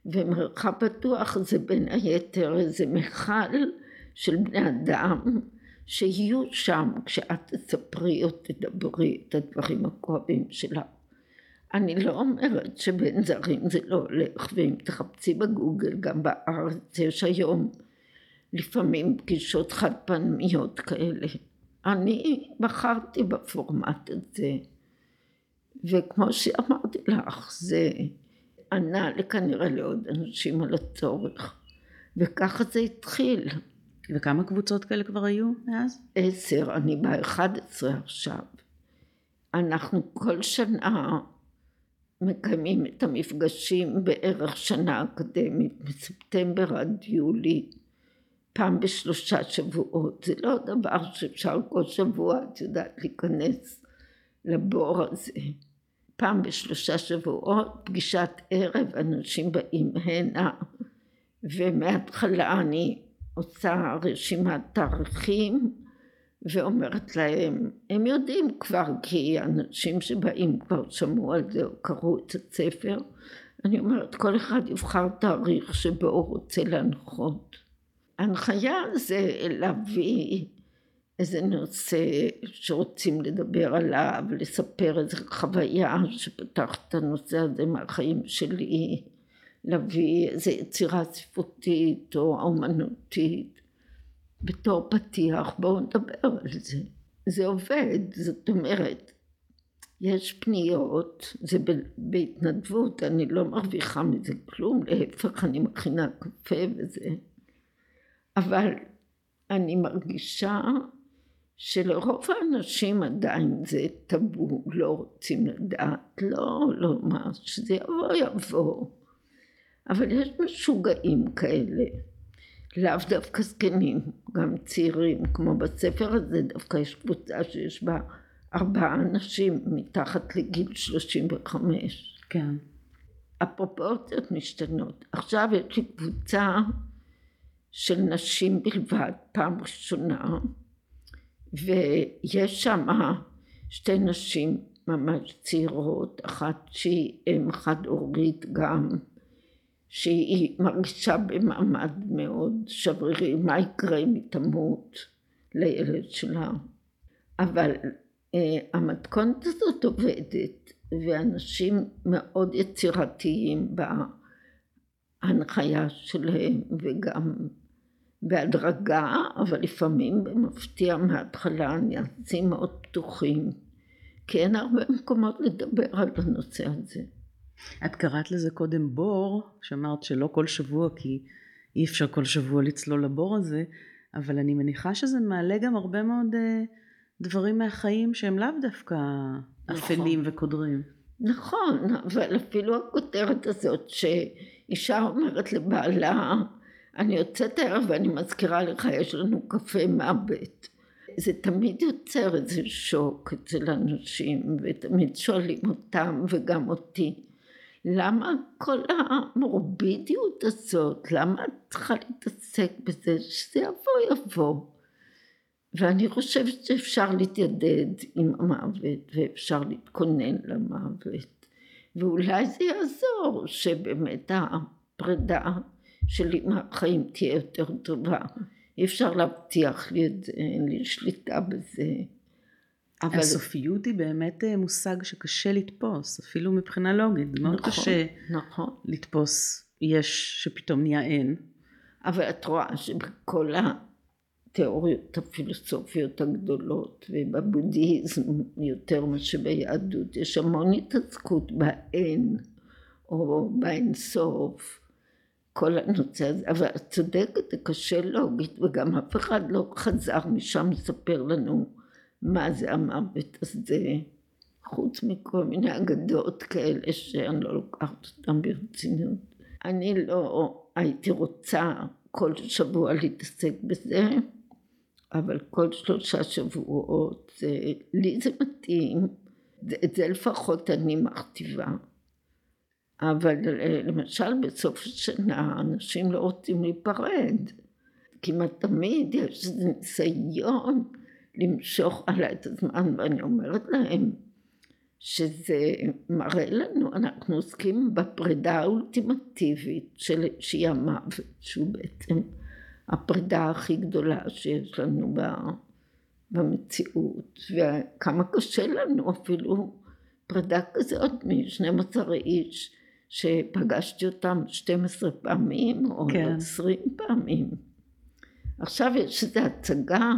ומרחב בטוח זה בין היתר איזה מכל של בני אדם שיהיו שם כשאת תספרי או תדברי את הדברים הכואבים שלה. אני לא אומרת שבין זרים זה לא הולך, ואם תחפשי בגוגל, גם בארץ יש היום לפעמים פגישות חד פעמיות כאלה. אני בחרתי בפורמט הזה, וכמו שאמרתי לך, זה ענה כנראה לעוד אנשים על הצורך, וככה זה התחיל. וכמה קבוצות כאלה כבר היו מאז? עשר, אני באחד עשרה עכשיו. אנחנו כל שנה מקיימים את המפגשים בערך שנה אקדמית, מספטמבר עד יולי, פעם בשלושה שבועות. זה לא דבר שאפשר כל שבוע, את יודעת, להיכנס לבור הזה. פעם בשלושה שבועות, פגישת ערב, אנשים באים הנה, ומההתחלה אני עושה רשימת תאריכים ואומרת להם, הם יודעים כבר כי אנשים שבאים כבר שמעו על זה או קראו את הספר, אני אומרת כל אחד יבחר תאריך שבו הוא רוצה להנחות. ההנחיה זה להביא איזה נושא שרוצים לדבר עליו, לספר איזה חוויה שפתח את הנושא הזה מהחיים שלי, להביא איזה יצירה ספרותית או אומנותית בתור פתיח, בואו נדבר על זה. זה עובד, זאת אומרת, יש פניות, זה בהתנדבות, אני לא מרוויחה מזה כלום, להפך אני מכינה קפה וזה, אבל אני מרגישה שלרוב האנשים עדיין זה טאבו, לא רוצים לדעת, לא, לא מה, שזה יבוא יבוא. אבל יש משוגעים כאלה, לאו דווקא זקנים, גם צעירים, כמו בספר הזה דווקא יש קבוצה שיש בה ארבעה אנשים מתחת לגיל שלושים וחמש. כן. הפרופורציות משתנות. עכשיו יש לי קבוצה של נשים בלבד, פעם ראשונה, ויש שם שתי נשים ממש צעירות, אחת שהיא אם חד הורית גם, שהיא מרגישה במעמד מאוד שברירי, מה יקרה אם היא תמות לילד שלה. אבל אה, המתכונת הזאת עובדת, ואנשים מאוד יצירתיים בהנחיה שלהם, וגם בהדרגה, אבל לפעמים במפתיע מההתחלה הנעשים מאוד פתוחים, כי אין הרבה מקומות לדבר על הנושא הזה. את קראת לזה קודם בור, שאמרת שלא כל שבוע כי אי אפשר כל שבוע לצלול לבור הזה, אבל אני מניחה שזה מעלה גם הרבה מאוד uh, דברים מהחיים שהם לאו דווקא נכון. אפלים וקודרים. נכון, אבל אפילו הכותרת הזאת שאישה אומרת לבעלה אני יוצאת הערב ואני מזכירה לך, יש לנו קפה מוות. זה תמיד יוצר איזה שוק אצל אנשים, ותמיד שואלים אותם וגם אותי, למה כל המורבידיות הזאת, למה את צריכה להתעסק בזה, שזה יבוא יבוא. ואני חושבת שאפשר להתיידד עם המוות, ואפשר להתכונן למוות, ואולי זה יעזור שבאמת הפרידה שלי מהחיים תהיה יותר טובה. אי אפשר להבטיח לי את זה, אין לי שליטה בזה. אבל... הסופיות היא באמת אה, מושג שקשה לתפוס, אפילו מבחינה לוגית. זה מאוד נכון, קשה נכון. לתפוס יש שפתאום נהיה אין. אבל את רואה שבכל התיאוריות הפילוסופיות הגדולות ובבודהיזם יותר מאשר ביהדות יש המון התעסקות באין או באינסוף כל הנושא הזה, אבל את צודקת, זה קשה לוגית, וגם אף אחד לא חזר משם לספר לנו מה זה המוות הזה, חוץ מכל מיני אגדות כאלה שאני לא לוקחת אותן ברצינות. אני לא הייתי רוצה כל שבוע להתעסק בזה, אבל כל שלושה שבועות, לי זה מתאים, את זה לפחות אני מכתיבה. אבל אה, למשל בסוף השנה אנשים לא רוצים להיפרד. כמעט תמיד יש איזה ניסיון למשוך עליי את הזמן ואני אומרת להם שזה מראה לנו, אנחנו עוסקים בפרידה האולטימטטיבית של, שהיא המוות, שהוא בעצם הפרידה הכי גדולה שיש לנו במציאות, וכמה קשה לנו אפילו פרידה כזאת מ-12 איש שפגשתי אותם 12 פעמים או כן. 20 פעמים. עכשיו יש איזו הצגה,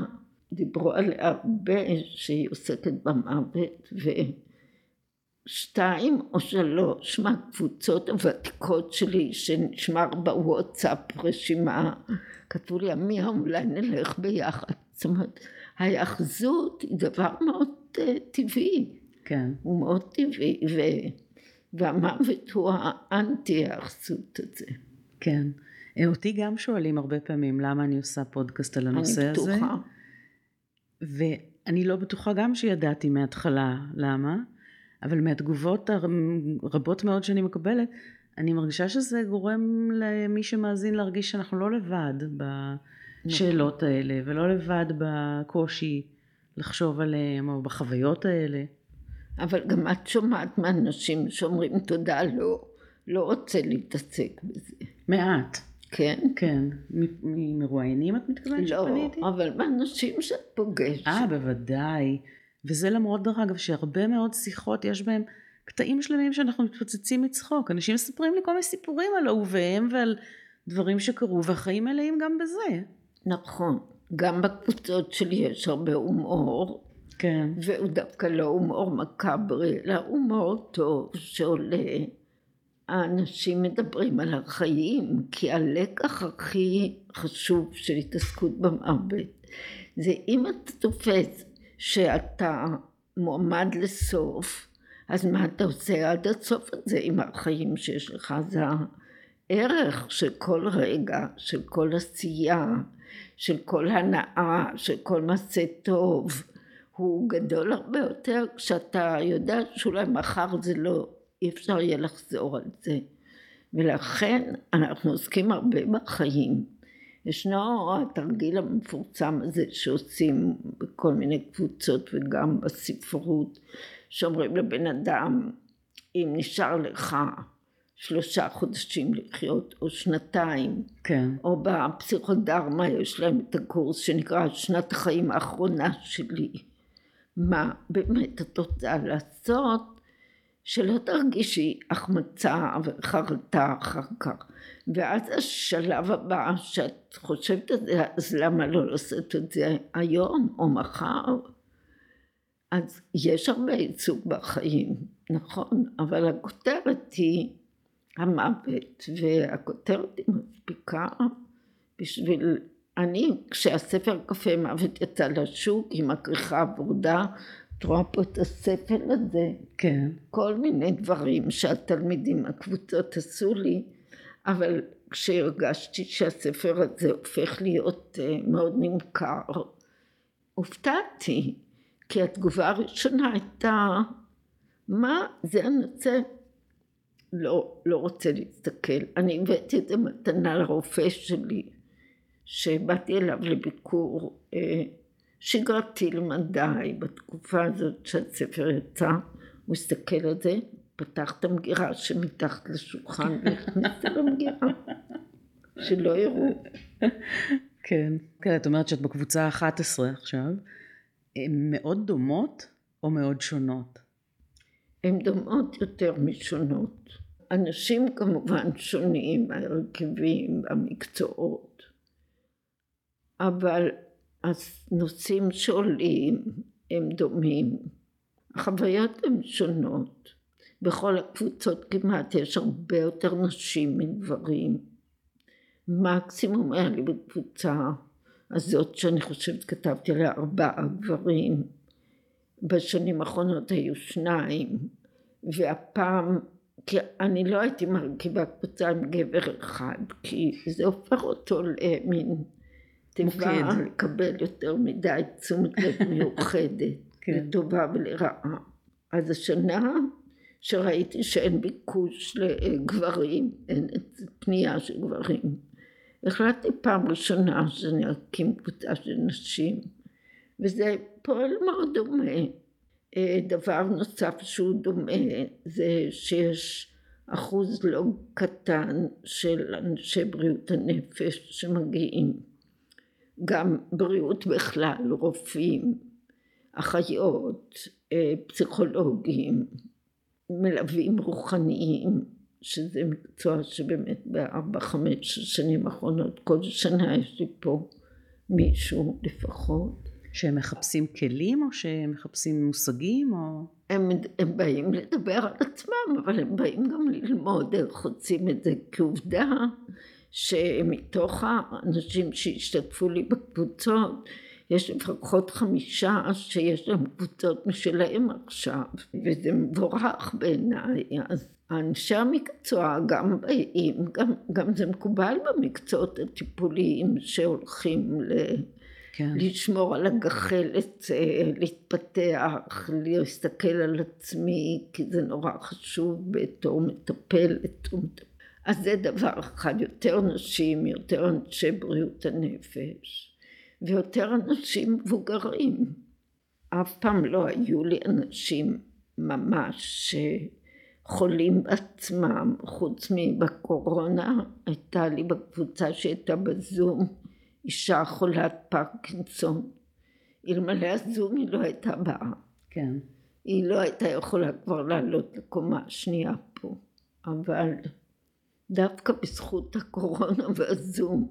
דיברו עליה הרבה, שהיא עוסקת במוות, ושתיים או שלוש מהקבוצות הוותיקות שלי, שנשמר בוואטסאפ רשימה, כתבו לי, עמיה, אולי נלך ביחד. זאת אומרת, ההיאחזות היא דבר מאוד uh, טבעי, כן. הוא מאוד טבעי, ו... והמוות הוא האנטי ההיאחזות הזה. כן. אה, אותי גם שואלים הרבה פעמים למה אני עושה פודקאסט על הנושא אני הזה. בטוחה. ואני לא בטוחה גם שידעתי מההתחלה למה, אבל מהתגובות הרבות מאוד שאני מקבלת, אני מרגישה שזה גורם למי שמאזין להרגיש שאנחנו לא לבד בשאלות האלה, ולא לבד בקושי לחשוב עליהם, או בחוויות האלה. אבל גם את שומעת מאנשים שאומרים תודה, לא, לא רוצה להתעסק בזה. מעט, כן? כן. ממרואיינים את מתכוונת לא, שפניתי? אבל מאנשים שאת פוגשת. אה, בוודאי. וזה למרות, דרך אגב, שהרבה מאוד שיחות, יש בהם קטעים שלמים שאנחנו מתפוצצים מצחוק. אנשים מספרים לי כל מיני סיפורים על אהוביהם ועל דברים שקרו, והחיים מלאים גם בזה. נכון. גם בקבוצות שלי יש הרבה הומור, כן. והוא דווקא לא הומור מקאברי, אלא הומור טוב שעולה. האנשים מדברים על החיים, כי הלקח הכי חשוב של התעסקות במוות זה אם אתה תופס שאתה מועמד לסוף, אז מה אתה עושה עד הסוף הזה עם החיים שיש לך? זה הערך של כל רגע, של כל עשייה, של כל הנאה, של כל מעשה טוב, הוא גדול הרבה יותר כשאתה יודע שאולי מחר זה לא, אי אפשר יהיה לחזור על זה. ולכן אנחנו עוסקים הרבה בחיים. ישנו התרגיל המפורסם הזה שעושים בכל מיני קבוצות וגם בספרות, שאומרים לבן אדם, אם נשאר לך שלושה חודשים לחיות או שנתיים, כן. או בפסיכודרמה יש להם את הקורס שנקרא שנת החיים האחרונה שלי. מה באמת את רוצה לעשות שלא תרגישי החמצה וחרטה אחר כך. ואז השלב הבא שאת חושבת על זה, אז למה לא לעשות את זה היום או מחר? אז יש הרבה ייצוג בחיים, נכון, אבל הכותרת היא המוות, והכותרת היא מספיקה בשביל... אני, כשהספר קפה מוות יצא לשוק עם הכריכה הוורודה, את רואה פה את הספר הזה, כן. כל מיני דברים שהתלמידים, הקבוצות עשו לי, אבל כשהרגשתי שהספר הזה הופך להיות uh, מאוד נמכר, הופתעתי, כי התגובה הראשונה הייתה, מה זה הנושא? לא, לא רוצה להסתכל. אני הבאתי את זה מתנה לרופא שלי, שבאתי אליו לביקור אה, שגרתי למדי בתקופה הזאת שהספר יצא. הוא הסתכל על זה, פתח את המגירה שמתחת לשולחן והכניס את המגירה, שלא יראו. כן. כן, את אומרת שאת בקבוצה ה-11 עכשיו. הן מאוד דומות או מאוד שונות? הן דומות יותר משונות. אנשים כמובן שונים, ההרכבים, המקצועות, אבל הנושאים שעולים הם דומים. החוויות הן שונות. בכל הקבוצות כמעט יש הרבה יותר נשים מגברים. מקסימום היה לי בקבוצה הזאת שאני חושבת כתבתי עליה ארבעה גברים. בשנים האחרונות היו שניים, והפעם, כי אני לא הייתי מרכיבה קבוצה עם גבר אחד, כי זה הופך אותו למין תיבה מוקד. לקבל יותר מדי תשומת לב מיוחדת, כן. לטובה ולרעה. אז השנה שראיתי שאין ביקוש לגברים, אין פנייה של גברים, החלטתי פעם ראשונה שאני אקים קבוצה של נשים, וזה פועל מאוד דומה. אה, דבר נוסף שהוא דומה זה שיש אחוז לא קטן של אנשי בריאות הנפש שמגיעים. גם בריאות בכלל, רופאים, אחיות, אה, פסיכולוגים, מלווים רוחניים, שזה מקצוע שבאמת בארבע, חמש שנים האחרונות, כל שנה יש לי פה מישהו לפחות. שהם מחפשים כלים או שהם מחפשים מושגים או... הם, הם באים לדבר על עצמם, אבל הם באים גם ללמוד איך עושים את זה כעובדה שמתוך האנשים שהשתתפו לי בקבוצות יש לפחות חמישה שיש להם קבוצות משלהם עכשיו, וזה מבורך בעיניי. אז אנשי המקצוע גם באים, גם, גם זה מקובל במקצועות הטיפוליים שהולכים ל... כן. לשמור על הגחלת, להתפתח, להסתכל על עצמי, כי זה נורא חשוב בתור מטפלת. אז זה דבר אחד, יותר נשים, יותר אנשי בריאות הנפש. ויותר אנשים מבוגרים. אף פעם לא היו לי אנשים ממש חולים בעצמם, חוץ מבקורונה, הייתה לי בקבוצה שהייתה בזום אישה חולת פרקינסון. אלמלא הזום היא לא הייתה באה. כן. היא לא הייתה יכולה כבר לעלות לקומה השנייה פה, אבל דווקא בזכות הקורונה והזום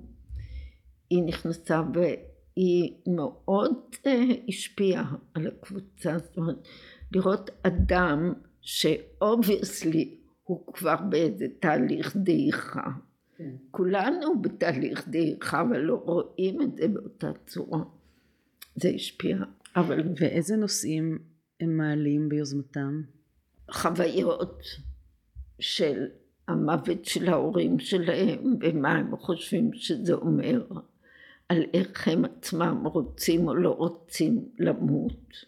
היא נכנסה היא מאוד אה, השפיעה על הקבוצה, זאת אומרת לראות אדם שאובייסלי הוא כבר באיזה תהליך דעיכה. כן. כולנו בתהליך דעיכה אבל לא רואים את זה באותה צורה. זה השפיע. אבל... ואיזה נושאים הם מעלים ביוזמתם? חוויות של המוות של ההורים שלהם ומה הם חושבים שזה אומר. על איך הם עצמם רוצים או לא רוצים למות.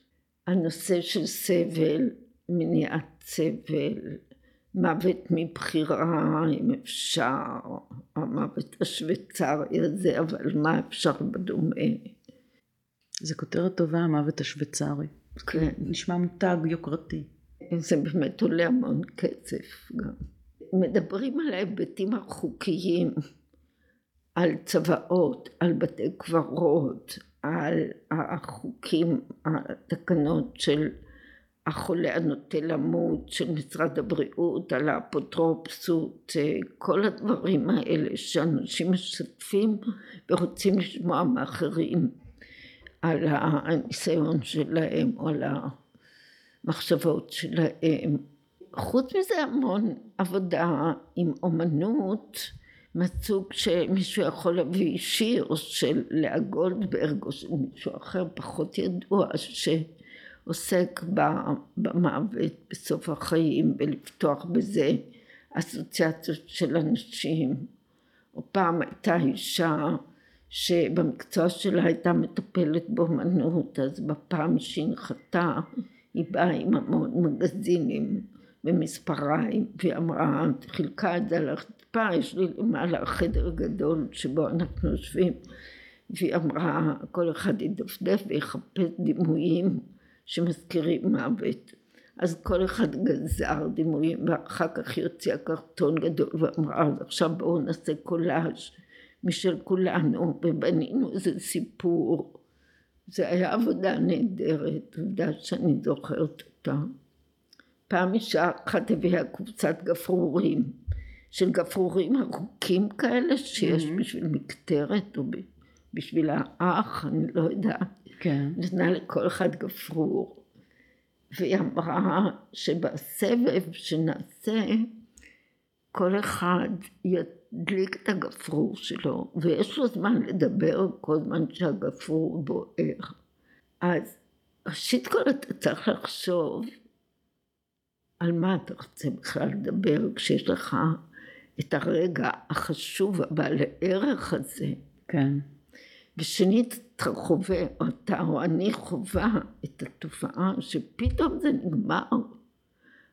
הנושא של סבל, מניעת סבל, מוות מבחירה, אם אפשר, המוות השוויצרי הזה, אבל מה אפשר בדומה. זה כותרת טובה, המוות השוויצרי. כן. נשמע מותג יוקרתי. זה באמת עולה המון כסף גם. מדברים על ההיבטים החוקיים. על צוואות, על בתי קברות, על החוקים, התקנות של החולה הנוטה למות, של משרד הבריאות, על האפוטרופסות, כל הדברים האלה שאנשים משתפים ורוצים לשמוע מאחרים על הניסיון שלהם או על המחשבות שלהם. חוץ מזה המון עבודה עם אומנות מהסוג שמישהו יכול להביא שיר של לאה גולדברג או של מישהו אחר פחות ידוע שעוסק במוות בסוף החיים ולפתוח בזה אסוציאציות של אנשים. או פעם הייתה אישה שבמקצוע שלה הייתה מטפלת באמנות אז בפעם שהיא נחתה היא באה עם המון מגזינים במספריים והיא אמרה חילקה את זה על הרצפה יש לי למעלה חדר גדול שבו אנחנו יושבים. והיא אמרה כל אחד ידפדף ויחפש דימויים שמזכירים מוות. אז כל אחד גזר דימויים ואחר כך היא הוציאה קרטון גדול ואמרה עכשיו בואו נעשה קולאז' משל כולנו ובנינו איזה סיפור. זה היה עבודה נהדרת עובדה שאני זוכרת אותה פעם אישה אחת הביאה קבוצת גפרורים של גפרורים ארוכים כאלה שיש mm-hmm. בשביל מקטרת או בשביל האח, אני לא יודעת. כן. נתנה לכל אחד גפרור. והיא אמרה שבסבב שנעשה כל אחד ידליק את הגפרור שלו ויש לו זמן לדבר כל זמן שהגפרור בוער. אז ראשית כל אתה צריך לחשוב על מה אתה רוצה בכלל לדבר כשיש לך את הרגע החשוב הבעל הערך הזה. כן. ושנית אתה חווה, או אתה או אני חווה את התופעה שפתאום זה נגמר.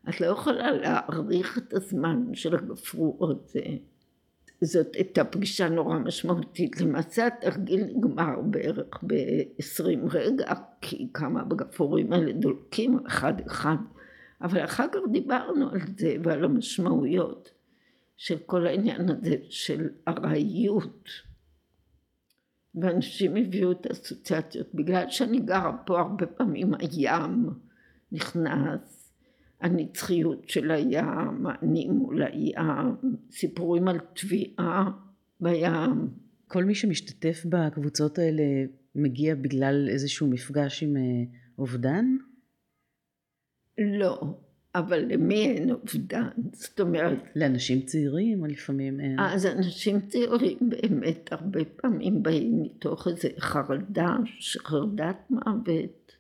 את לא יכולה להעריך את הזמן של הגפרור הזה. זאת הייתה פגישה נורא משמעותית. למעשה התרגיל נגמר בערך ב-20 רגע, כי כמה בגפרורים האלה דולקים אחד אחד. אבל אחר כך דיברנו על זה ועל המשמעויות. של כל העניין הזה של ארעיות. ואנשים הביאו את האסוציאציות. בגלל שאני גרה פה הרבה פעמים הים נכנס, הנצחיות של הים, אני מול הים, סיפורים על טביעה בים. כל מי שמשתתף בקבוצות האלה מגיע בגלל איזשהו מפגש עם אה, אובדן? לא, אבל למי אין אובדן? זאת אומרת... לאנשים צעירים או לפעמים אין? אז אנשים צעירים באמת הרבה פעמים באים מתוך איזה חרדה, חרדת מוות,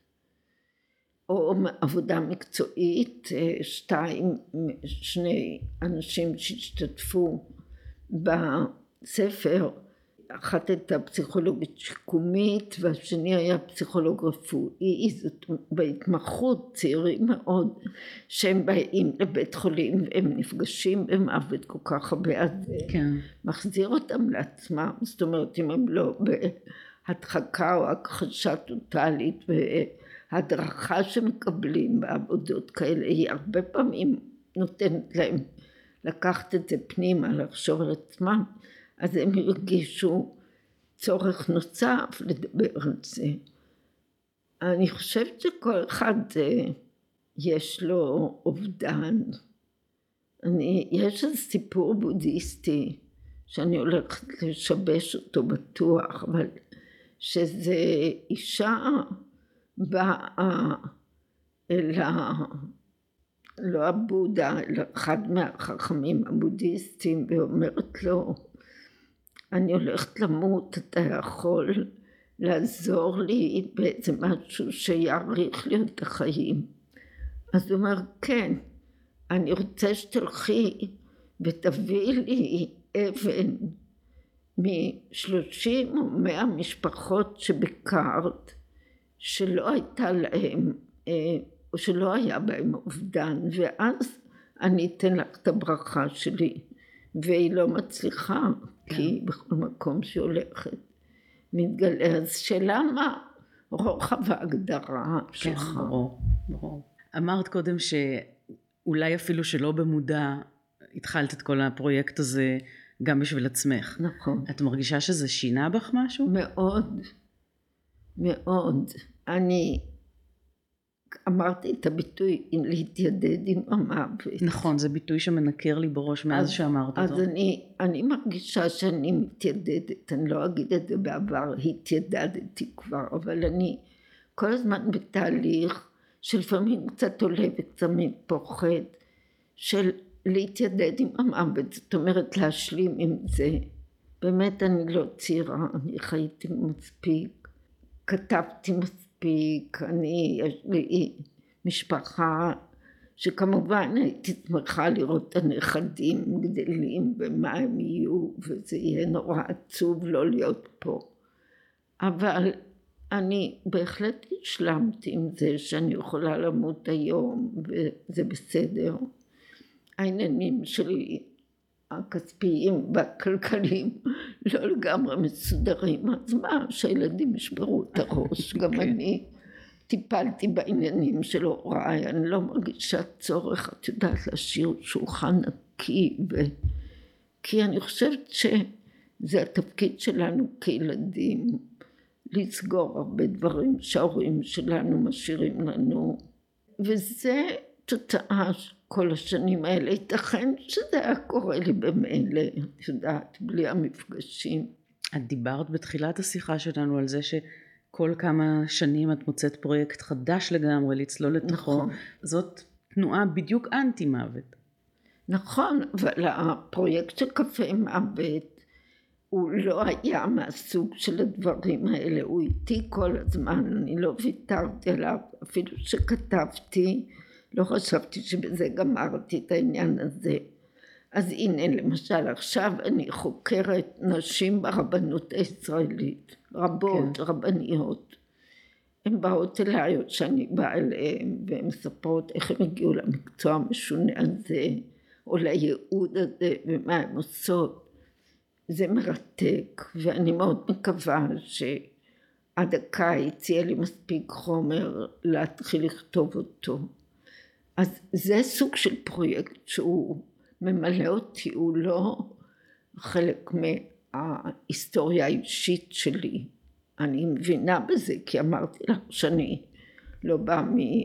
או עבודה מקצועית, אה, שתיים, שני אנשים שהשתתפו בספר אחת הייתה פסיכולוגית שיקומית והשני היה פסיכולוג רפואי, זאת בהתמחות צעירים מאוד שהם באים לבית חולים והם נפגשים במוות כל כך הרבה אז כן. מחזיר אותם לעצמם, זאת אומרת אם הם לא בהדחקה או הכחשה טוטאלית והדרכה שמקבלים בעבודות כאלה היא הרבה פעמים נותנת להם לקחת את זה פנימה, לחשוב על עצמם אז הם הרגישו צורך נוסף לדבר על זה. אני חושבת שכל אחד אה, יש לו אובדן. אני, יש איזה סיפור בודהיסטי שאני הולכת לשבש אותו בטוח, אבל שזה אישה באה אל ה... לא הבודה, אלא אחד מהחכמים הבודהיסטים ואומרת לו אני הולכת למות, אתה יכול לעזור לי באיזה משהו שיאריך לי את החיים. אז הוא אומר, כן, אני רוצה שתלכי ותביאי לי אבן משלושים או מאה משפחות שביקרת, שלא הייתה להם, אה, או שלא היה בהם אובדן, ואז אני אתן לך את הברכה שלי. והיא לא מצליחה, כן. כי בכל מקום שהיא הולכת מתגלה. אז שאלה מה רוחב ההגדרה כן, שלך. ברור, ברור. אמרת קודם שאולי אפילו שלא במודע התחלת את כל הפרויקט הזה גם בשביל עצמך. נכון. את מרגישה שזה שינה בך משהו? מאוד, מאוד. אני אמרתי את הביטוי להתיידד עם המוות. נכון, זה ביטוי שמנקר לי בראש מאז אז, שאמרת אז אותו. אז אני, אני מרגישה שאני מתיידדת, אני לא אגיד את זה בעבר, התיידדתי כבר, אבל אני כל הזמן בתהליך שלפעמים קצת עולה וקצת פוחד, של להתיידד עם המוות, זאת אומרת להשלים עם זה. באמת אני לא צעירה, אני חייתי מספיק, כתבתי מספיק. מספיק, אני, יש לי משפחה שכמובן הייתי שמחה לראות את הנכדים גדלים ומה הם יהיו וזה יהיה נורא עצוב לא להיות פה. אבל אני בהחלט השלמתי עם זה שאני יכולה למות היום וזה בסדר. העניינים שלי הכספיים והכלכליים לא לגמרי מסודרים, אז מה, שהילדים ישברו את הראש, גם כן. אני טיפלתי בעניינים של הוריי, אני לא מרגישה צורך, את יודעת, להשאיר שולחן נקי, ו... כי אני חושבת שזה התפקיד שלנו כילדים, לסגור הרבה דברים שההורים שלנו משאירים לנו, וזה תוצאה כל השנים האלה. ייתכן שזה היה קורה לי במילא, את יודעת, בלי המפגשים. את דיברת בתחילת השיחה שלנו על זה שכל כמה שנים את מוצאת פרויקט חדש לגמרי לצלול לתוכו. נכון. זאת תנועה בדיוק אנטי מוות. נכון, אבל הפרויקט של קפה מוות הוא לא היה מהסוג של הדברים האלה, הוא איתי כל הזמן, אני לא ויתרתי עליו, אפילו שכתבתי לא חשבתי שבזה גמרתי את העניין הזה. אז הנה למשל עכשיו אני חוקרת נשים ברבנות הישראלית, רבות, כן. רבניות. הן באות אליי עוד שאני באה אליהן והן מספרות איך הן הגיעו למקצוע המשונה הזה או לייעוד הזה ומה הן עושות. זה מרתק ואני מאוד מקווה שעד הקיץ יהיה לי מספיק חומר להתחיל לכתוב אותו. אז זה סוג של פרויקט שהוא ממלא אותי, הוא לא חלק מההיסטוריה האישית שלי. אני מבינה בזה, כי אמרתי לך שאני לא בא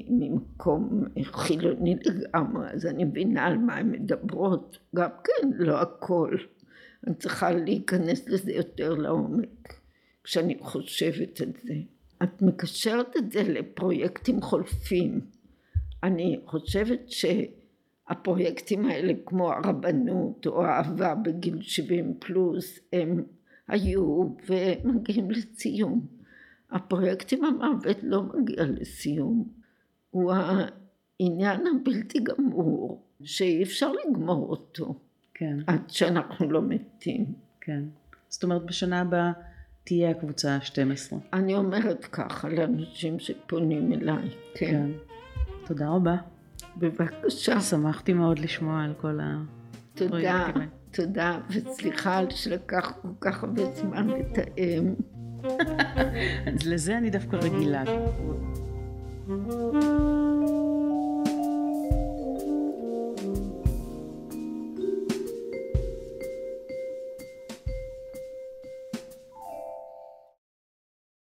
ממקום חילוני לגמרי, אז אני מבינה על מה הן מדברות, גם כן לא הכל. אני צריכה להיכנס לזה יותר לעומק כשאני חושבת את זה. את מקשרת את זה לפרויקטים חולפים. אני חושבת שהפרויקטים האלה כמו הרבנות או האהבה בגיל 70 פלוס הם היו ומגיעים לסיום. הפרויקט עם המוות לא מגיע לסיום. הוא העניין הבלתי גמור שאי אפשר לגמור אותו. כן. עד שאנחנו לא מתים. כן. זאת אומרת בשנה הבאה תהיה הקבוצה ה-12. אני אומרת ככה לאנשים שפונים אליי, כן. כן. תודה רבה. בבקשה. שמחתי מאוד לשמוע על כל ה... תודה, תודה, וסליחה שלקח כל כך הרבה זמן לתאם. אז לזה אני דווקא רגילה.